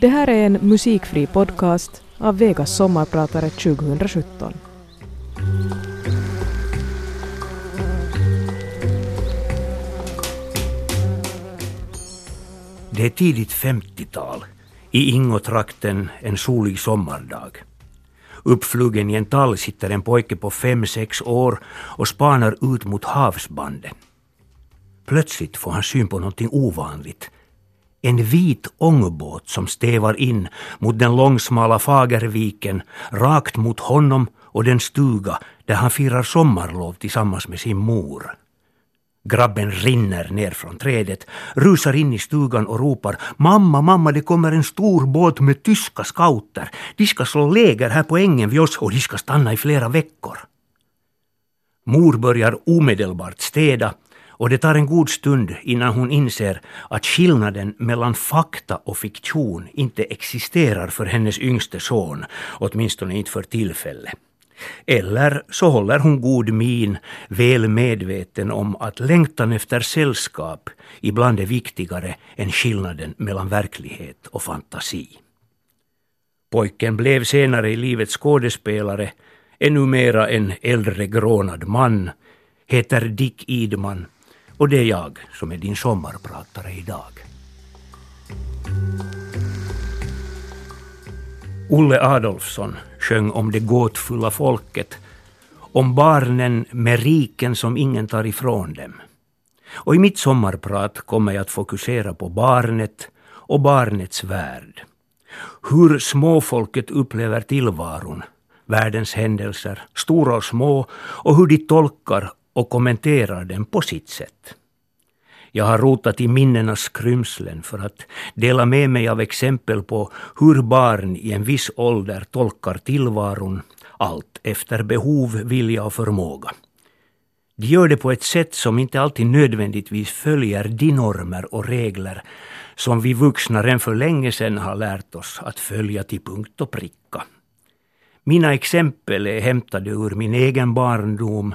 Det här är en musikfri podcast av Vegas sommarpratare 2017. Det är tidigt 50-tal, i Ingotrakten en solig sommardag. Uppflugen i en tall sitter en pojke på fem sex år och spanar ut mot havsbandet. Plötsligt får han syn på någonting ovanligt. En vit ångbåt som stävar in mot den långsmala Fagerviken, rakt mot honom och den stuga där han firar sommarlov tillsammans med sin mor. Grabben rinner ner från trädet, rusar in i stugan och ropar ”Mamma, mamma, det kommer en stor båt med tyska scouter. De ska slå läger här på ängen vid oss och de ska stanna i flera veckor.” Mor börjar omedelbart städa och det tar en god stund innan hon inser att skillnaden mellan fakta och fiktion inte existerar för hennes yngste son, åtminstone inte för tillfället. Eller så håller hon god min, väl medveten om att längtan efter sällskap ibland är viktigare än skillnaden mellan verklighet och fantasi. Pojken blev senare i livet skådespelare, är numera en äldre grånad man, heter Dick Idman och det är jag som är din sommarpratare idag. Olle Adolfsson sjöng om det gåtfulla folket, om barnen med riken som ingen tar ifrån dem. Och i mitt sommarprat kommer jag att fokusera på barnet och barnets värld. Hur småfolket upplever tillvaron, världens händelser, stora och små, och hur de tolkar och kommenterar den på sitt sätt. Jag har rotat i minnenas skrymslen för att dela med mig av exempel på hur barn i en viss ålder tolkar tillvaron, allt efter behov, vilja och förmåga. De gör det på ett sätt som inte alltid nödvändigtvis följer de normer och regler som vi vuxna redan för länge sedan har lärt oss att följa till punkt och pricka. Mina exempel är hämtade ur min egen barndom,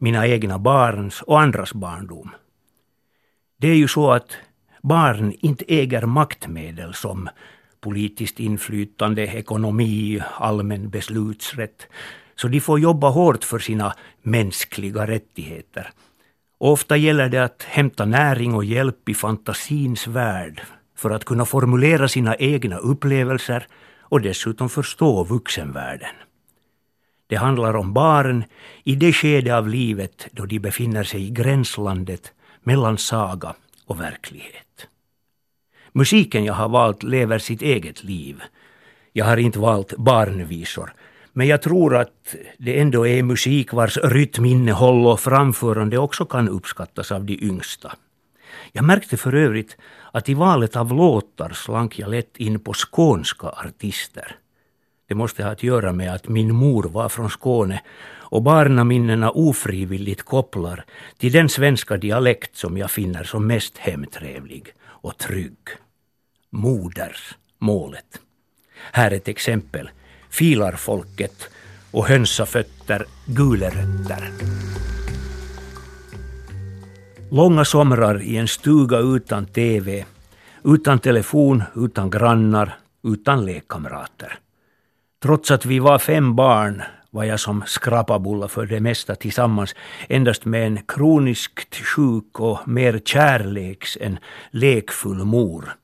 mina egna barns och andras barndom. Det är ju så att barn inte äger maktmedel som politiskt inflytande, ekonomi, allmän beslutsrätt. Så de får jobba hårt för sina mänskliga rättigheter. ofta gäller det att hämta näring och hjälp i fantasins värld för att kunna formulera sina egna upplevelser och dessutom förstå vuxenvärlden. Det handlar om barn i det skede av livet då de befinner sig i gränslandet mellan saga och verklighet. Musiken jag har valt lever sitt eget liv. Jag har inte valt barnvisor, men jag tror att det ändå är musik vars rytminnehåll och framförande också kan uppskattas av de yngsta. Jag märkte för övrigt att i valet av låtar slank jag lätt in på skånska artister. Det måste ha att göra med att min mor var från Skåne och barnaminnena ofrivilligt kopplar till den svenska dialekt som jag finner som mest hemtrevlig och trygg. Moders målet. Här ett exempel. Filarfolket och hönsafötter, gulerötter. Långa somrar i en stuga utan TV, utan telefon, utan grannar, utan lekkamrater. Trots att vi var fem barn var jag som skrapabulla för det mesta tillsammans endast med en kroniskt sjuk och mer kärleks än lekfull mor.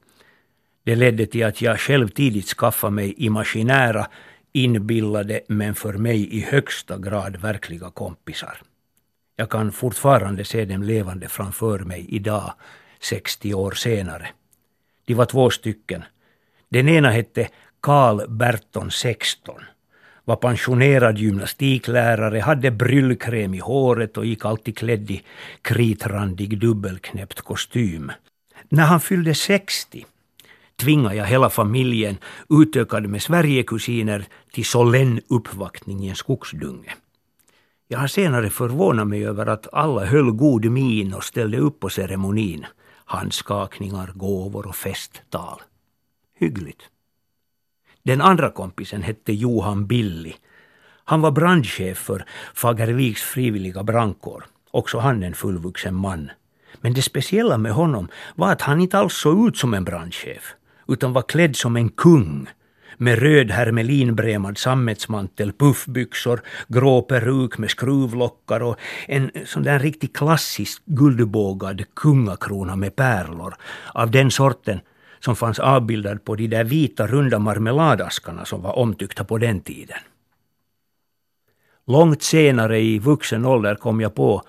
Det ledde till att jag själv tidigt skaffade mig imaginära, inbillade men för mig i högsta grad verkliga kompisar. Jag kan fortfarande se dem levande framför mig idag, 60 år senare. De var två stycken. Den ena hette Karl Berton 16 var pensionerad gymnastiklärare, hade bryllkräm i håret och gick alltid klädd i kritrandig dubbelknäppt kostym. När han fyllde 60 tvingade jag hela familjen, utökad med Sverigekusiner, till solenn uppvaktning i en skogsdunge. Jag har senare förvånat mig över att alla höll god min och ställde upp på ceremonin. Handskakningar, gåvor och festtal. Hyggligt. Den andra kompisen hette Johan Billi. Han var brandchef för Fagerviks frivilliga brandkår. Också han en fullvuxen man. Men det speciella med honom var att han inte alls såg ut som en brandchef, utan var klädd som en kung med röd hermelinbremad sammetsmantel, puffbyxor, grå peruk med skruvlockar och en sån där riktigt klassisk guldbågad kungakrona med pärlor av den sorten som fanns avbildad på de där vita runda marmeladaskarna som var omtyckta på den tiden. Långt senare i vuxen ålder kom jag på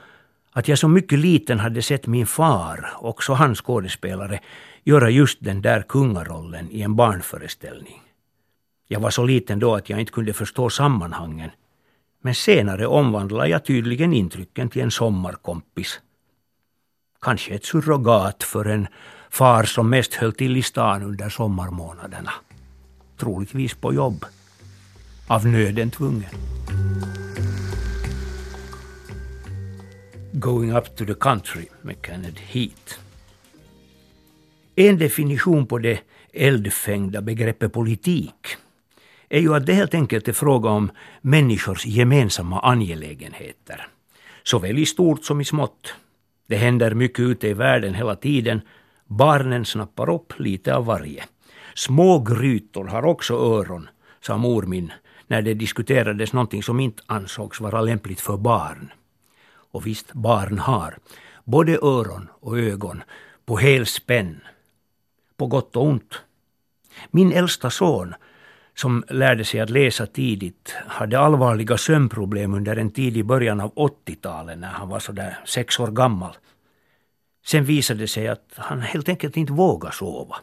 att jag som mycket liten hade sett min far, också han skådespelare, göra just den där kungarollen i en barnföreställning. Jag var så liten då att jag inte kunde förstå sammanhangen. Men senare omvandlade jag tydligen intrycken till en sommarkompis. Kanske ett surrogat för en far som mest höll till i stan under sommarmånaderna. Troligtvis på jobb. Av nöden tvungen. Going up to the country med Kenneth Heat. En definition på det eldfängda begreppet politik är ju att det helt enkelt är fråga om människors gemensamma angelägenheter. Såväl i stort som i smått. Det händer mycket ute i världen hela tiden. Barnen snappar upp lite av varje. Små grytor har också öron, sa mor min när det diskuterades någonting som inte ansågs vara lämpligt för barn. Och visst, barn har både öron och ögon på helspänn. På gott och ont. Min äldsta son som lärde sig att läsa tidigt, hade allvarliga sömnproblem under en tid i början av 80-talet när han var sådär sex år gammal. Sen visade det sig att han helt enkelt inte vågade sova.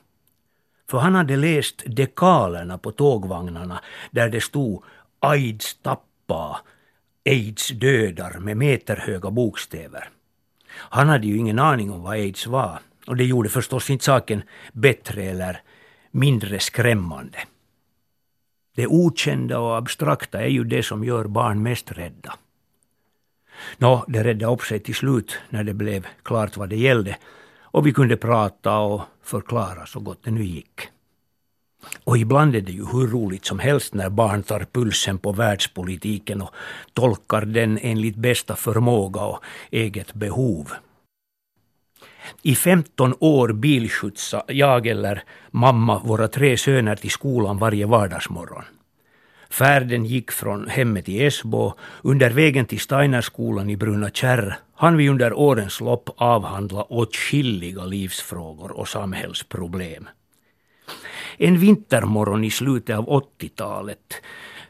För han hade läst dekalerna på tågvagnarna där det stod AIDS tappa, AIDS dödar med meterhöga bokstäver. Han hade ju ingen aning om vad aids var och det gjorde förstås inte saken bättre eller mindre skrämmande. Det okända och abstrakta är ju det som gör barn mest rädda. Nå, det räddade upp sig till slut när det blev klart vad det gällde och vi kunde prata och förklara så gott det nu gick. Och ibland är det ju hur roligt som helst när barn tar pulsen på världspolitiken och tolkar den enligt bästa förmåga och eget behov. I 15 år bilskjutsa jag eller mamma våra tre söner till skolan varje vardagsmorgon. Färden gick från hemmet i Esbo. Under vägen till Steinerskolan i Bruna Kärr hann vi under årens lopp avhandla åtskilliga livsfrågor och samhällsproblem. En vintermorgon i slutet av 80-talet,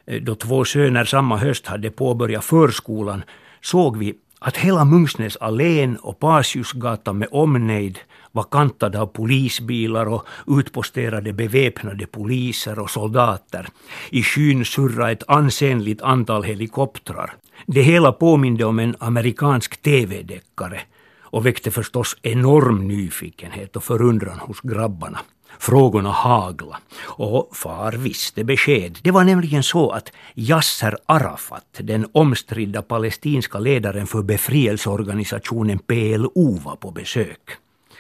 eh, då två söner samma höst hade påbörjat förskolan, såg vi att hela Mungsnäs allén och Pasiusgatan med omnejd var kantad av polisbilar och utposterade beväpnade poliser och soldater. I skyn surrade ett ansenligt antal helikoptrar. Det hela påminde om en amerikansk TV-deckare och väckte förstås enorm nyfikenhet och förundran hos grabbarna. Frågorna hagla. Och far visste besked. Det var nämligen så att Yasser Arafat, den omstridda palestinska ledaren för befrielseorganisationen PLO, var på besök.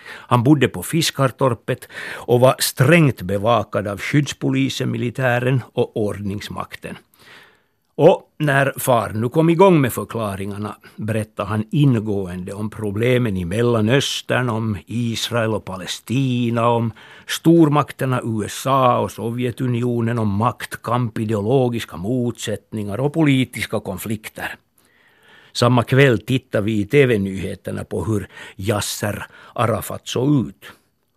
Han bodde på Fiskartorpet och var strängt bevakad av skyddspolisen, militären och ordningsmakten. Och när far nu kom igång med förklaringarna berättade han ingående om problemen i Mellanöstern, om Israel och Palestina, om stormakterna USA och Sovjetunionen, om maktkamp, ideologiska motsättningar och politiska konflikter. Samma kväll tittade vi i TV-nyheterna på hur Yasser Arafat såg ut.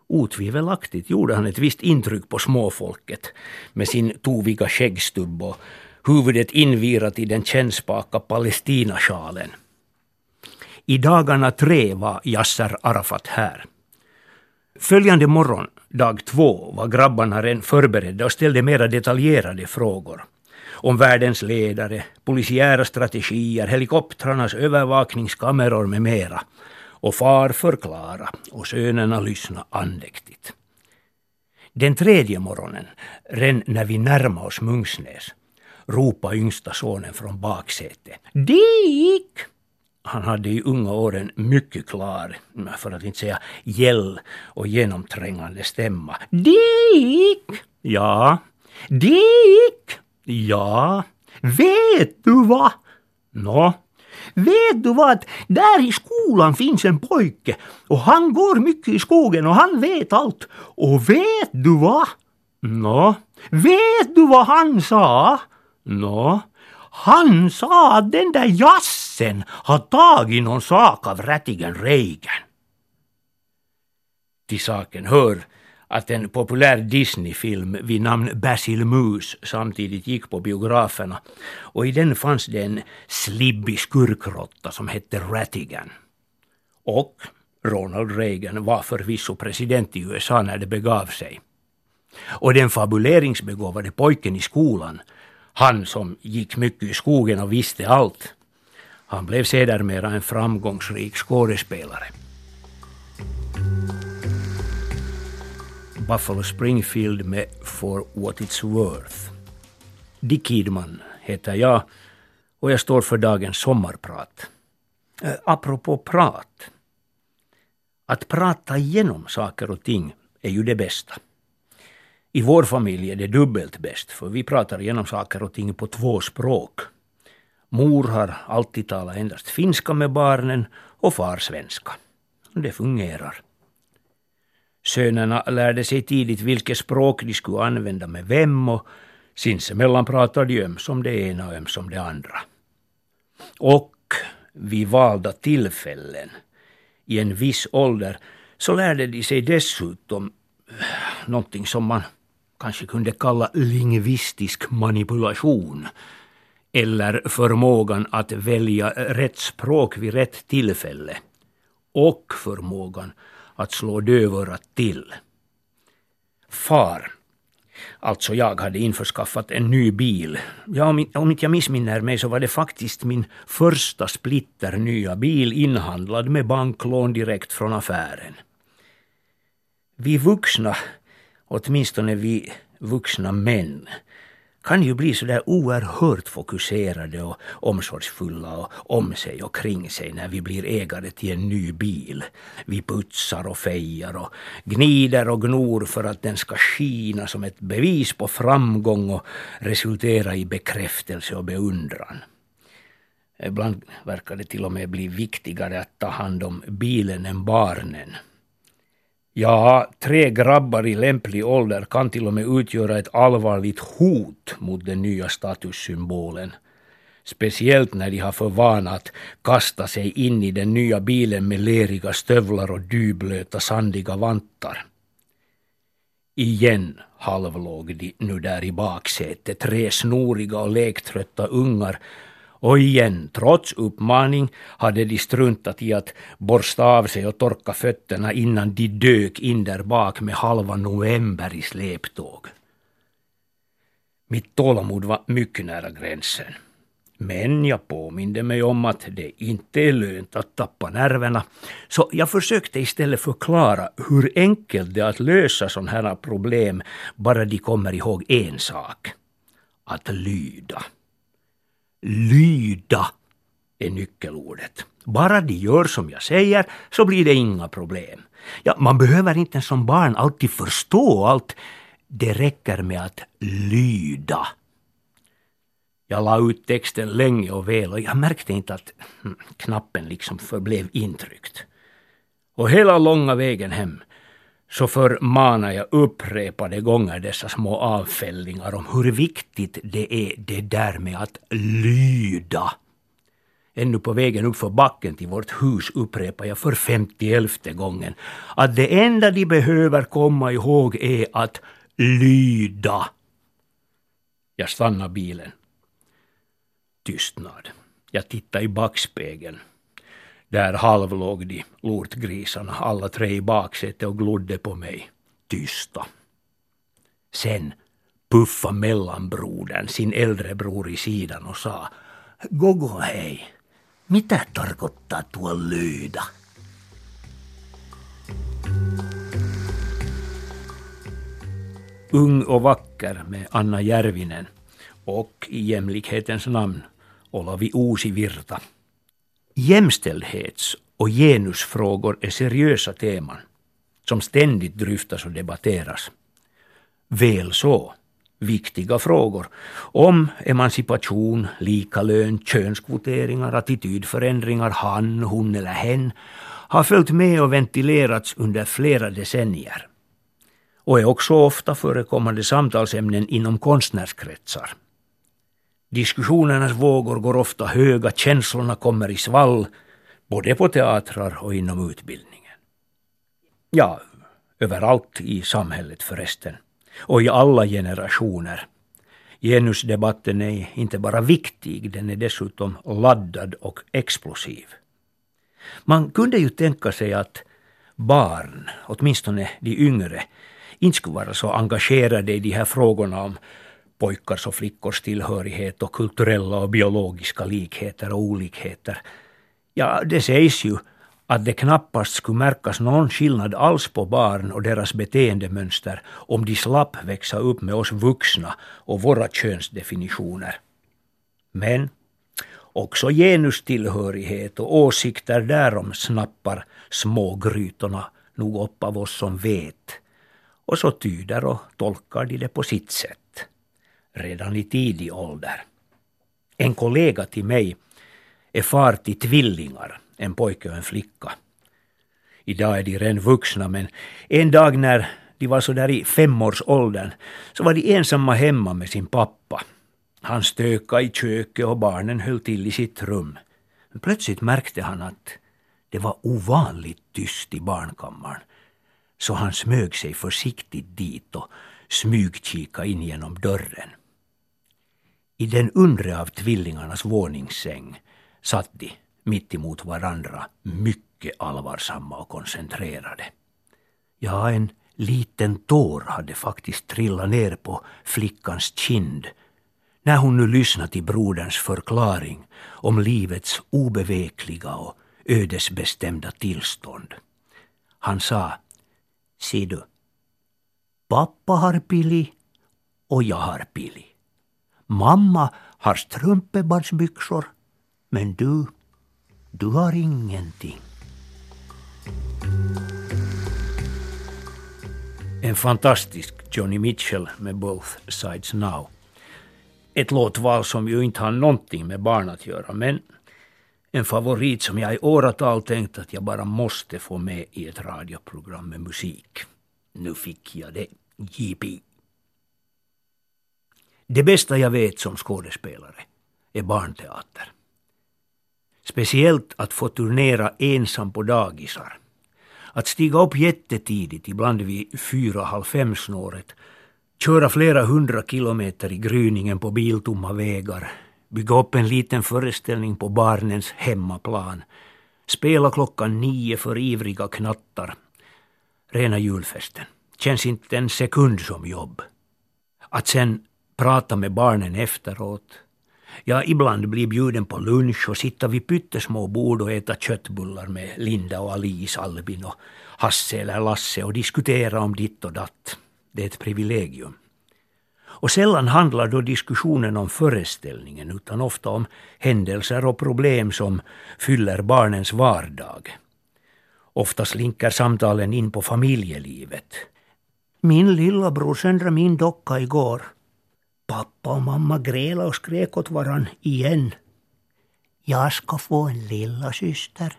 Otvivelaktigt gjorde han ett visst intryck på småfolket med sin toviga skäggstubb och huvudet invirat i den kännspaka Palestinasjalen. I dagarna tre var Yasser Arafat här. Följande morgon, dag två, var grabbarna redan förberedda och ställde mera detaljerade frågor om världens ledare, polisiära strategier, helikoptrarnas övervakningskameror med mera. Och far förklara och sönerna lyssna andäktigt. Den tredje morgonen, redan när vi närmade oss Mungsnäs, ropade yngsta sonen från baksätet. Dick! Han hade i unga åren mycket klar, för att inte säga gäll och genomträngande stämma. Dick! Ja. Dick! Ja. Vet du vad? Nå, vet du vad, där i skolan finns en pojke och han går mycket i skogen och han vet allt. Och vet du vad? Nå, vet du vad han sa? Nå, han sa att den där jassen har tagit någon sak av rättigen Reagan. Till saken hör att en populär Disney-film vid namn Basil Moose samtidigt gick på biograferna och i den fanns det en slibbig skurkrotta som hette Rattigan. Och Ronald Reagan var förvisso president i USA när det begav sig. Och den fabuleringsbegåvade pojken i skolan, han som gick mycket i skogen och visste allt, han blev sedermera en framgångsrik skådespelare. Buffalo Springfield med For What It's Worth. Dick Kidman heter jag och jag står för dagens sommarprat. Äh, apropå prat. Att prata igenom saker och ting är ju det bästa. I vår familj är det dubbelt bäst för vi pratar igenom saker och ting på två språk. Mor har alltid talat endast finska med barnen och far svenska. Det fungerar. Sönerna lärde sig tidigt vilket språk de skulle använda med vem och sinsemellan pratade de öms om det ena och öms om det andra. Och vid valda tillfällen i en viss ålder så lärde de sig dessutom eh, någonting som man kanske kunde kalla lingvistisk manipulation eller förmågan att välja rätt språk vid rätt tillfälle och förmågan att slå dövörat till. Far, alltså jag, hade införskaffat en ny bil. Ja, om, om inte jag missminner mig så var det faktiskt min första splitter nya bil inhandlad med banklån direkt från affären. Vi vuxna, åtminstone vi vuxna män, kan ju bli sådär oerhört fokuserade och omsorgsfulla och om sig och kring sig när vi blir ägare till en ny bil. Vi putsar och fejar och gnider och gnor för att den ska skina som ett bevis på framgång och resultera i bekräftelse och beundran. Ibland verkar det till och med bli viktigare att ta hand om bilen än barnen. Ja, tre grabbar i lämplig ålder kan till och med utgöra ett allvarligt hot mot den nya statussymbolen. Speciellt när de har för vana att kasta sig in i den nya bilen med leriga stövlar och dyblöta sandiga vantar. Igen halvlåg de nu där i baksätet, tre snoriga och lektrötta ungar och igen, trots uppmaning, hade de struntat i att borsta av sig och torka fötterna innan de dök in där bak med halva november i släptåg. Mitt tålamod var mycket nära gränsen. Men jag påminde mig om att det inte är lönt att tappa nerverna, så jag försökte istället förklara hur enkelt det är att lösa sådana här problem, bara de kommer ihåg en sak. Att lyda. Lyda är nyckelordet. Bara de gör som jag säger så blir det inga problem. Ja, man behöver inte som barn alltid förstå allt. Det räcker med att lyda. Jag la ut texten länge och väl och jag märkte inte att hmm, knappen liksom förblev intryckt. Och hela långa vägen hem så förmanar jag upprepade gånger dessa små avfällningar om hur viktigt det är det där med att lyda. Ännu på vägen uppför backen till vårt hus upprepar jag för femtielfte gången att det enda de behöver komma ihåg är att lyda. Jag stannar bilen. Tystnad. Jag tittar i backspegeln. Där halvlåg de, lortgrisarna, alla tre i baksätet och glodde på mig, tysta. Sen puffa mellanbrodern sin äldre bror i sidan och sa Gogo hej, mitä tarkoittaa tuo lyda? Ung och vacker med Anna Järvinen och i jämlikhetens namn Olavi Uusivirta Jämställdhets och genusfrågor är seriösa teman som ständigt dryftas och debatteras. Väl så. viktiga frågor om emancipation, likalön, könskvoteringar, attitydförändringar, han, hon eller hen har följt med och ventilerats under flera decennier och är också ofta förekommande samtalsämnen inom konstnärskretsar. Diskussionernas vågor går ofta höga, känslorna kommer i svall, både på teatrar och inom utbildningen. Ja, överallt i samhället förresten. Och i alla generationer. Genusdebatten är inte bara viktig, den är dessutom laddad och explosiv. Man kunde ju tänka sig att barn, åtminstone de yngre, inte skulle vara så engagerade i de här frågorna om pojkars och flickors tillhörighet och kulturella och biologiska likheter och olikheter. Ja, det sägs ju att det knappast skulle märkas någon skillnad alls på barn och deras beteendemönster om de slapp växa upp med oss vuxna och våra könsdefinitioner. Men också genustillhörighet och åsikter därom snappar smågrytorna nog upp av oss som vet. Och så tyder och tolkar de det på sitt sätt. Redan i tidig ålder. En kollega till mig är far till tvillingar en pojke och en flicka. Idag är de redan vuxna men en dag när de var så där i femårsåldern så var de ensamma hemma med sin pappa. Han stökade i köket och barnen höll till i sitt rum. Men plötsligt märkte han att det var ovanligt tyst i barnkammaren. Så han smög sig försiktigt dit och smygkika in genom dörren. I den undre av tvillingarnas våningssäng satt de mitt emot varandra, mycket allvarsamma och koncentrerade. Ja, en liten tår hade faktiskt trillat ner på flickans kind när hon nu lyssnat till broderns förklaring om livets obevekliga och ödesbestämda tillstånd. Han sa, se du, pappa har pili och jag har pili. Mamma har strumpebandsbyxor, men du du har ingenting. En fantastisk Johnny Mitchell med Both Sides Now. Ett låtval som ju inte har någonting med barn att göra, men en favorit som jag i åratal tänkt att jag bara måste få med i ett radioprogram med musik. Nu fick jag det. JP. Det bästa jag vet som skådespelare är barnteater. Speciellt att få turnera ensam på dagisar. Att stiga upp jättetidigt, ibland vid fyra, halv fem-snåret, köra flera hundra kilometer i gryningen på biltomma vägar, bygga upp en liten föreställning på barnens hemmaplan, spela klockan nio för ivriga knattar. Rena julfesten. Känns inte en sekund som jobb. Att sen prata med barnen efteråt, Ja, ibland blir bjuden på lunch och sitta vid pyttesmå bord och äta köttbullar med Linda och Alice, Albin och Hasse eller Lasse och diskutera om ditt och datt. Det är ett privilegium. Och sällan handlar då diskussionen om föreställningen utan ofta om händelser och problem som fyller barnens vardag. Ofta slinker samtalen in på familjelivet. Min lillebror söndrade min docka igår. Pappa och mamma grälade och skrek åt varann igen. Jag ska få en lilla syster.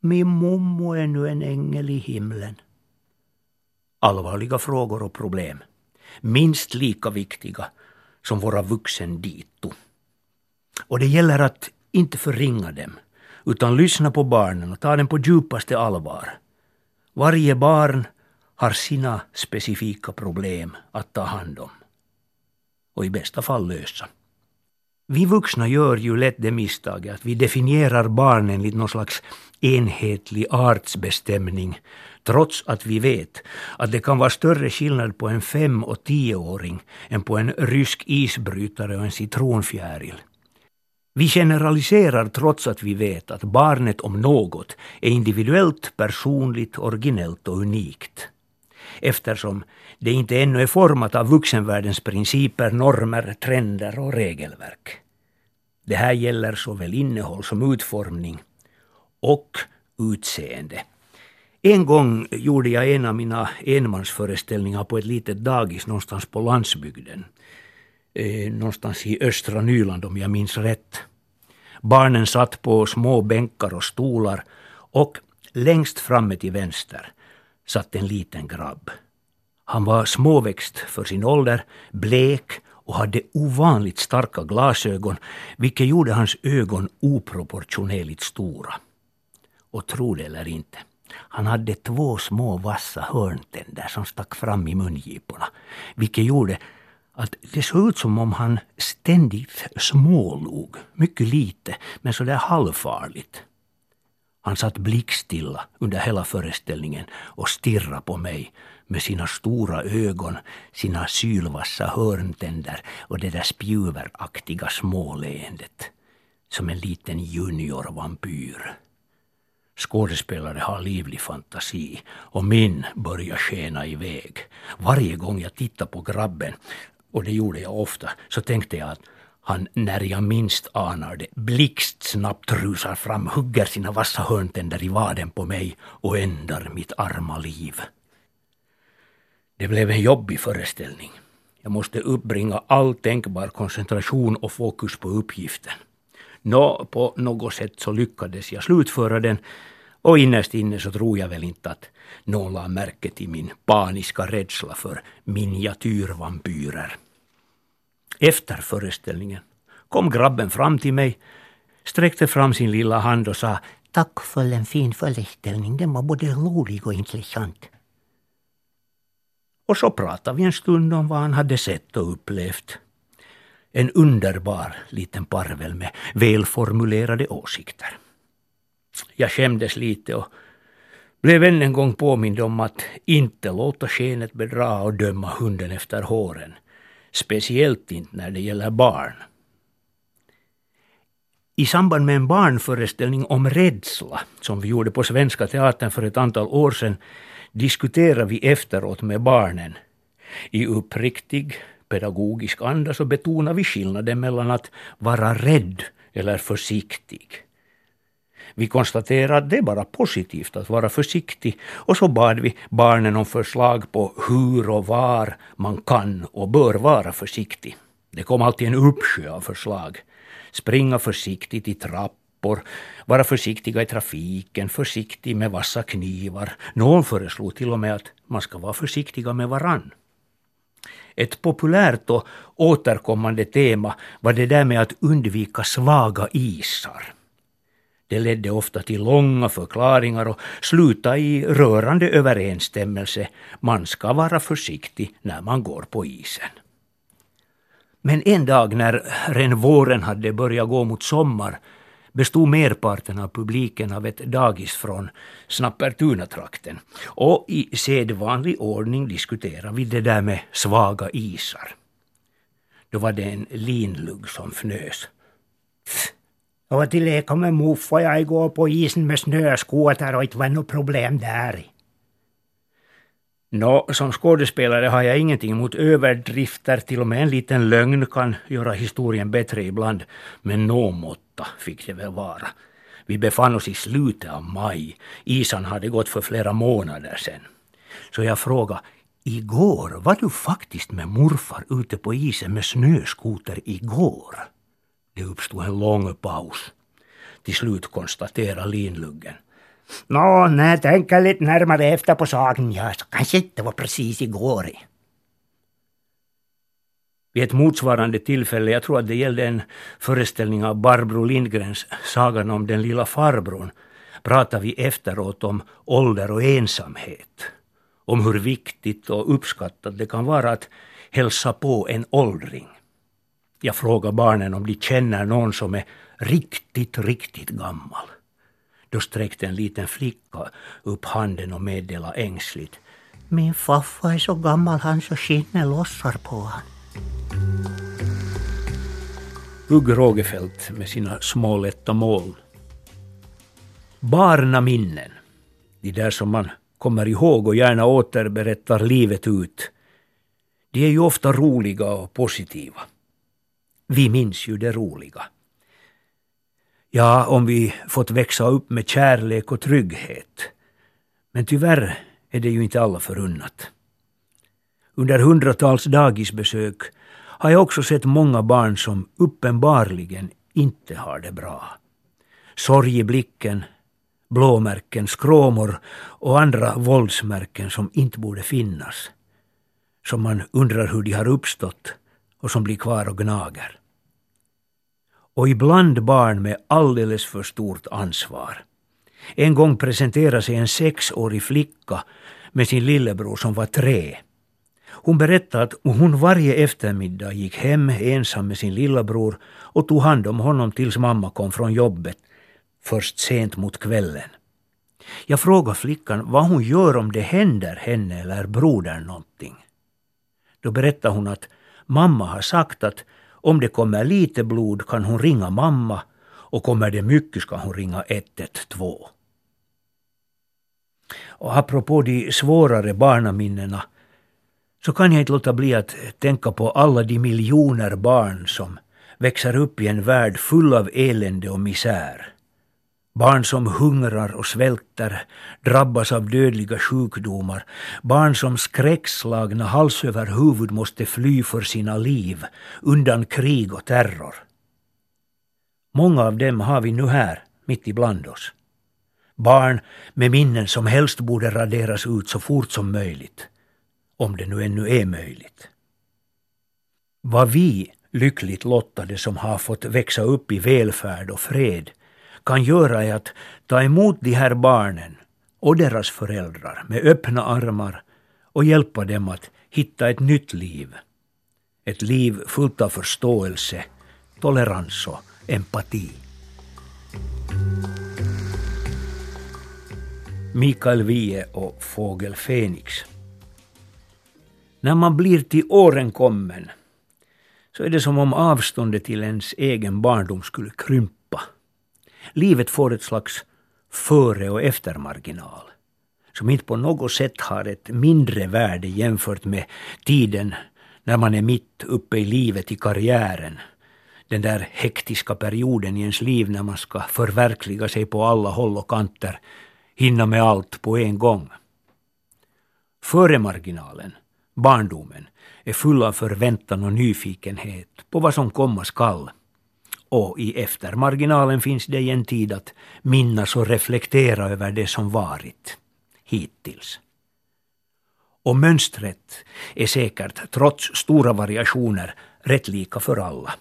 Min mommo är nu en ängel i himlen. Allvarliga frågor och problem. Minst lika viktiga som våra vuxendito. Och det gäller att inte förringa dem, utan lyssna på barnen och ta dem på djupaste allvar. Varje barn har sina specifika problem att ta hand om och i bästa fall lösa. Vi vuxna gör ju lätt det misstaget att vi definierar barnen enligt någon slags enhetlig artsbestämning trots att vi vet att det kan vara större skillnad på en fem och tioåring än på en rysk isbrytare och en citronfjäril. Vi generaliserar trots att vi vet att barnet om något är individuellt, personligt, originellt och unikt eftersom det inte ännu är format av vuxenvärldens principer, normer, trender och regelverk. Det här gäller såväl innehåll som utformning och utseende. En gång gjorde jag en av mina enmansföreställningar på ett litet dagis någonstans på landsbygden. Eh, någonstans i östra Nyland om jag minns rätt. Barnen satt på små bänkar och stolar och längst framme till vänster satt en liten grabb. Han var småväxt för sin ålder, blek och hade ovanligt starka glasögon, vilket gjorde hans ögon oproportionerligt stora. Och tro det eller inte, han hade två små vassa hörntänder som stack fram i mungiporna, vilket gjorde att det såg ut som om han ständigt smålog, mycket lite, men sådär halvfarligt. Han satt blickstilla under hela föreställningen och stirrade på mig med sina stora ögon, sina sylvassa hörntänder och det där spjuveraktiga småleendet. Som en liten juniorvampyr. Skådespelare har livlig fantasi och min börjar skena iväg. Varje gång jag tittar på grabben, och det gjorde jag ofta, så tänkte jag att han, när jag minst anar det, blixtsnabbt rusar fram, hugger sina vassa hörntänder i vaden på mig och ändar mitt arma liv. Det blev en jobbig föreställning. Jag måste uppbringa all tänkbar koncentration och fokus på uppgiften. Nå, på något sätt så lyckades jag slutföra den och innerst inne så tror jag väl inte att någon la märke till min paniska rädsla för miniatyrvampyrer. Efter föreställningen kom grabben fram till mig, sträckte fram sin lilla hand och sa Tack för en fin föreställning, den var både rolig och intressant. Och så pratade vi en stund om vad han hade sett och upplevt. En underbar liten parvel med välformulerade åsikter. Jag skämdes lite och blev än en gång påmind om att inte låta skenet bedra och döma hunden efter håren. Speciellt inte när det gäller barn. I samband med en barnföreställning om rädsla, som vi gjorde på Svenska Teatern för ett antal år sedan, diskuterade vi efteråt med barnen. I uppriktig pedagogisk anda så betonar vi skillnaden mellan att vara rädd eller försiktig. Vi konstaterade att det är bara positivt att vara försiktig och så bad vi barnen om förslag på hur och var man kan och bör vara försiktig. Det kom alltid en uppsjö av förslag. Springa försiktigt i trappor, vara försiktiga i trafiken, försiktig med vassa knivar. Någon föreslog till och med att man ska vara försiktiga med varann. Ett populärt och återkommande tema var det där med att undvika svaga isar. Det ledde ofta till långa förklaringar och slutade i rörande överensstämmelse. Man ska vara försiktig när man går på isen. Men en dag när renvåren hade börjat gå mot sommar bestod merparten av publiken av ett dagis från Snappertuna-trakten. Och i sedvanlig ordning diskuterade vi det där med svaga isar. Då var det en linlugg som fnös. Pff. Och till leka med muffa jag igår på isen med snöskoter och det var något problem där. Nå, som skådespelare har jag ingenting emot överdrifter, till och med en liten lögn kan göra historien bättre ibland, men nå måtta fick det väl vara. Vi befann oss i slutet av maj, Isan hade gått för flera månader sedan. Så jag frågade, igår var du faktiskt med morfar ute på isen med snöskoter igår? Det uppstod en lång paus. Till slut konstaterade linluggen. Nå, när jag tänker lite närmare efter på saken, ja, så kanske inte var precis igår. Vid ett motsvarande tillfälle, jag tror att det gällde en föreställning av Barbro Lindgrens Sagan om den lilla farbrorn, pratade vi efteråt om ålder och ensamhet. Om hur viktigt och uppskattat det kan vara att hälsa på en åldring. Jag frågar barnen om de känner någon som är riktigt, riktigt gammal. Då sträckte en liten flicka upp handen och meddelade ängsligt. Min faffa är så gammal han så skinnet lossar på han. Hugg Rogefeldt med sina små lätta mål. Barnaminnen, de där som man kommer ihåg och gärna återberättar livet ut, de är ju ofta roliga och positiva. Vi minns ju det roliga. Ja, om vi fått växa upp med kärlek och trygghet. Men tyvärr är det ju inte alla förunnat. Under hundratals dagisbesök har jag också sett många barn som uppenbarligen inte har det bra. Sorg i blicken, blåmärken, skråmor och andra våldsmärken som inte borde finnas. Som man undrar hur de har uppstått och som blir kvar och gnager. Och ibland barn med alldeles för stort ansvar. En gång presenterade sig en sexårig flicka med sin lillebror som var tre. Hon berättade att hon varje eftermiddag gick hem ensam med sin lillebror och tog hand om honom tills mamma kom från jobbet, först sent mot kvällen. Jag frågade flickan vad hon gör om det händer henne eller brodern någonting. Då berättade hon att mamma har sagt att om det kommer lite blod kan hon ringa mamma och kommer det mycket ska hon ringa 112. Och apropå de svårare barnaminnena så kan jag inte låta bli att tänka på alla de miljoner barn som växer upp i en värld full av elände och misär. Barn som hungrar och svälter, drabbas av dödliga sjukdomar. Barn som skräckslagna hals över huvud måste fly för sina liv undan krig och terror. Många av dem har vi nu här, mitt ibland oss. Barn med minnen som helst borde raderas ut så fort som möjligt. Om det nu ännu är möjligt. Vad vi lyckligt lottade som har fått växa upp i välfärd och fred kan göra är att ta emot de här barnen och deras föräldrar med öppna armar och hjälpa dem att hitta ett nytt liv. Ett liv fullt av förståelse, tolerans och empati. Mikael Wiehe och Fågel Fenix. När man blir till åren kommen så är det som om avståndet till ens egen barndom skulle krympa. Livet får ett slags före och eftermarginal som inte på något sätt har ett mindre värde jämfört med tiden när man är mitt uppe i livet i karriären. Den där hektiska perioden i ens liv när man ska förverkliga sig på alla håll och kanter, hinna med allt på en gång. Före marginalen, barndomen, är full av förväntan och nyfikenhet på vad som komma skall. Och i eftermarginalen finns det en tid att minnas och reflektera över det som varit hittills. Och mönstret är säkert, trots stora variationer, rätt lika för alla.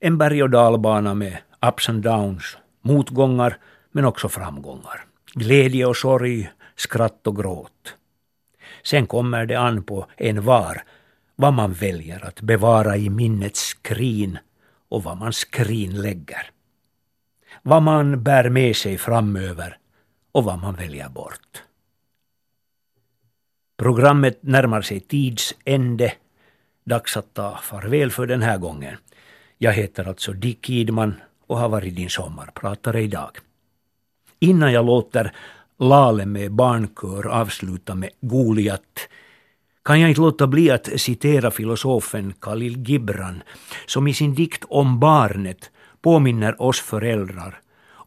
En berg och dalbana med ups and downs, motgångar men också framgångar. Glädje och sorg, skratt och gråt. Sen kommer det an på en var vad man väljer att bevara i minnets skrin och vad man skrinlägger. Vad man bär med sig framöver och vad man väljer bort. Programmet närmar sig tids ände. Dags att ta farväl för den här gången. Jag heter alltså Dick Idman och har varit din sommarpratare idag. Innan jag låter Lale med barnkör avsluta med Goliat kan jag inte låta bli att citera filosofen Khalil Gibran som i sin dikt om barnet påminner oss föräldrar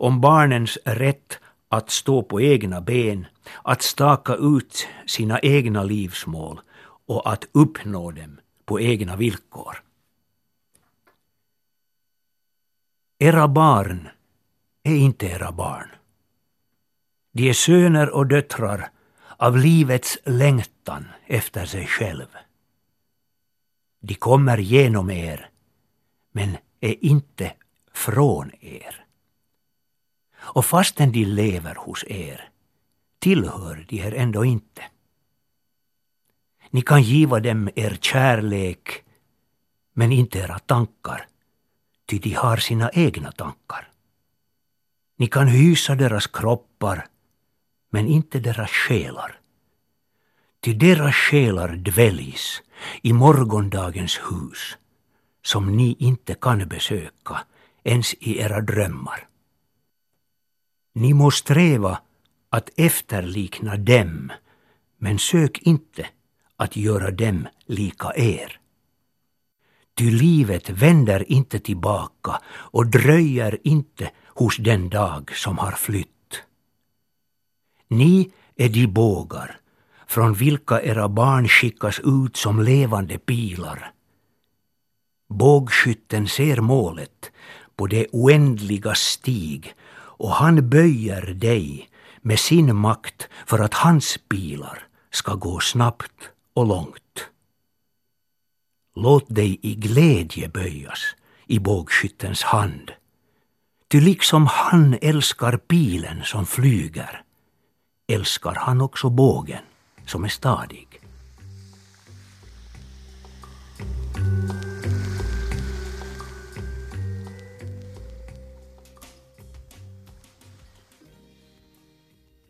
om barnens rätt att stå på egna ben, att staka ut sina egna livsmål och att uppnå dem på egna villkor. Era barn är inte era barn. De är söner och döttrar av livets längtan efter sig själv. De kommer genom er, men är inte från er. Och fastän de lever hos er tillhör de er ändå inte. Ni kan giva dem er kärlek, men inte era tankar, ty de har sina egna tankar. Ni kan hysa deras kroppar, men inte deras själar. Ty deras själar dväljs i morgondagens hus, som ni inte kan besöka ens i era drömmar. Ni må sträva att efterlikna dem, men sök inte att göra dem lika er. Ty livet vänder inte tillbaka och dröjer inte hos den dag som har flytt. Ni är de bågar från vilka era barn skickas ut som levande pilar. Bågskytten ser målet på det oändliga stig och han böjer dig med sin makt för att hans pilar ska gå snabbt och långt. Låt dig i glädje böjas i bågskyttens hand. Ty liksom han älskar pilen som flyger, älskar han också bågen som är stadig.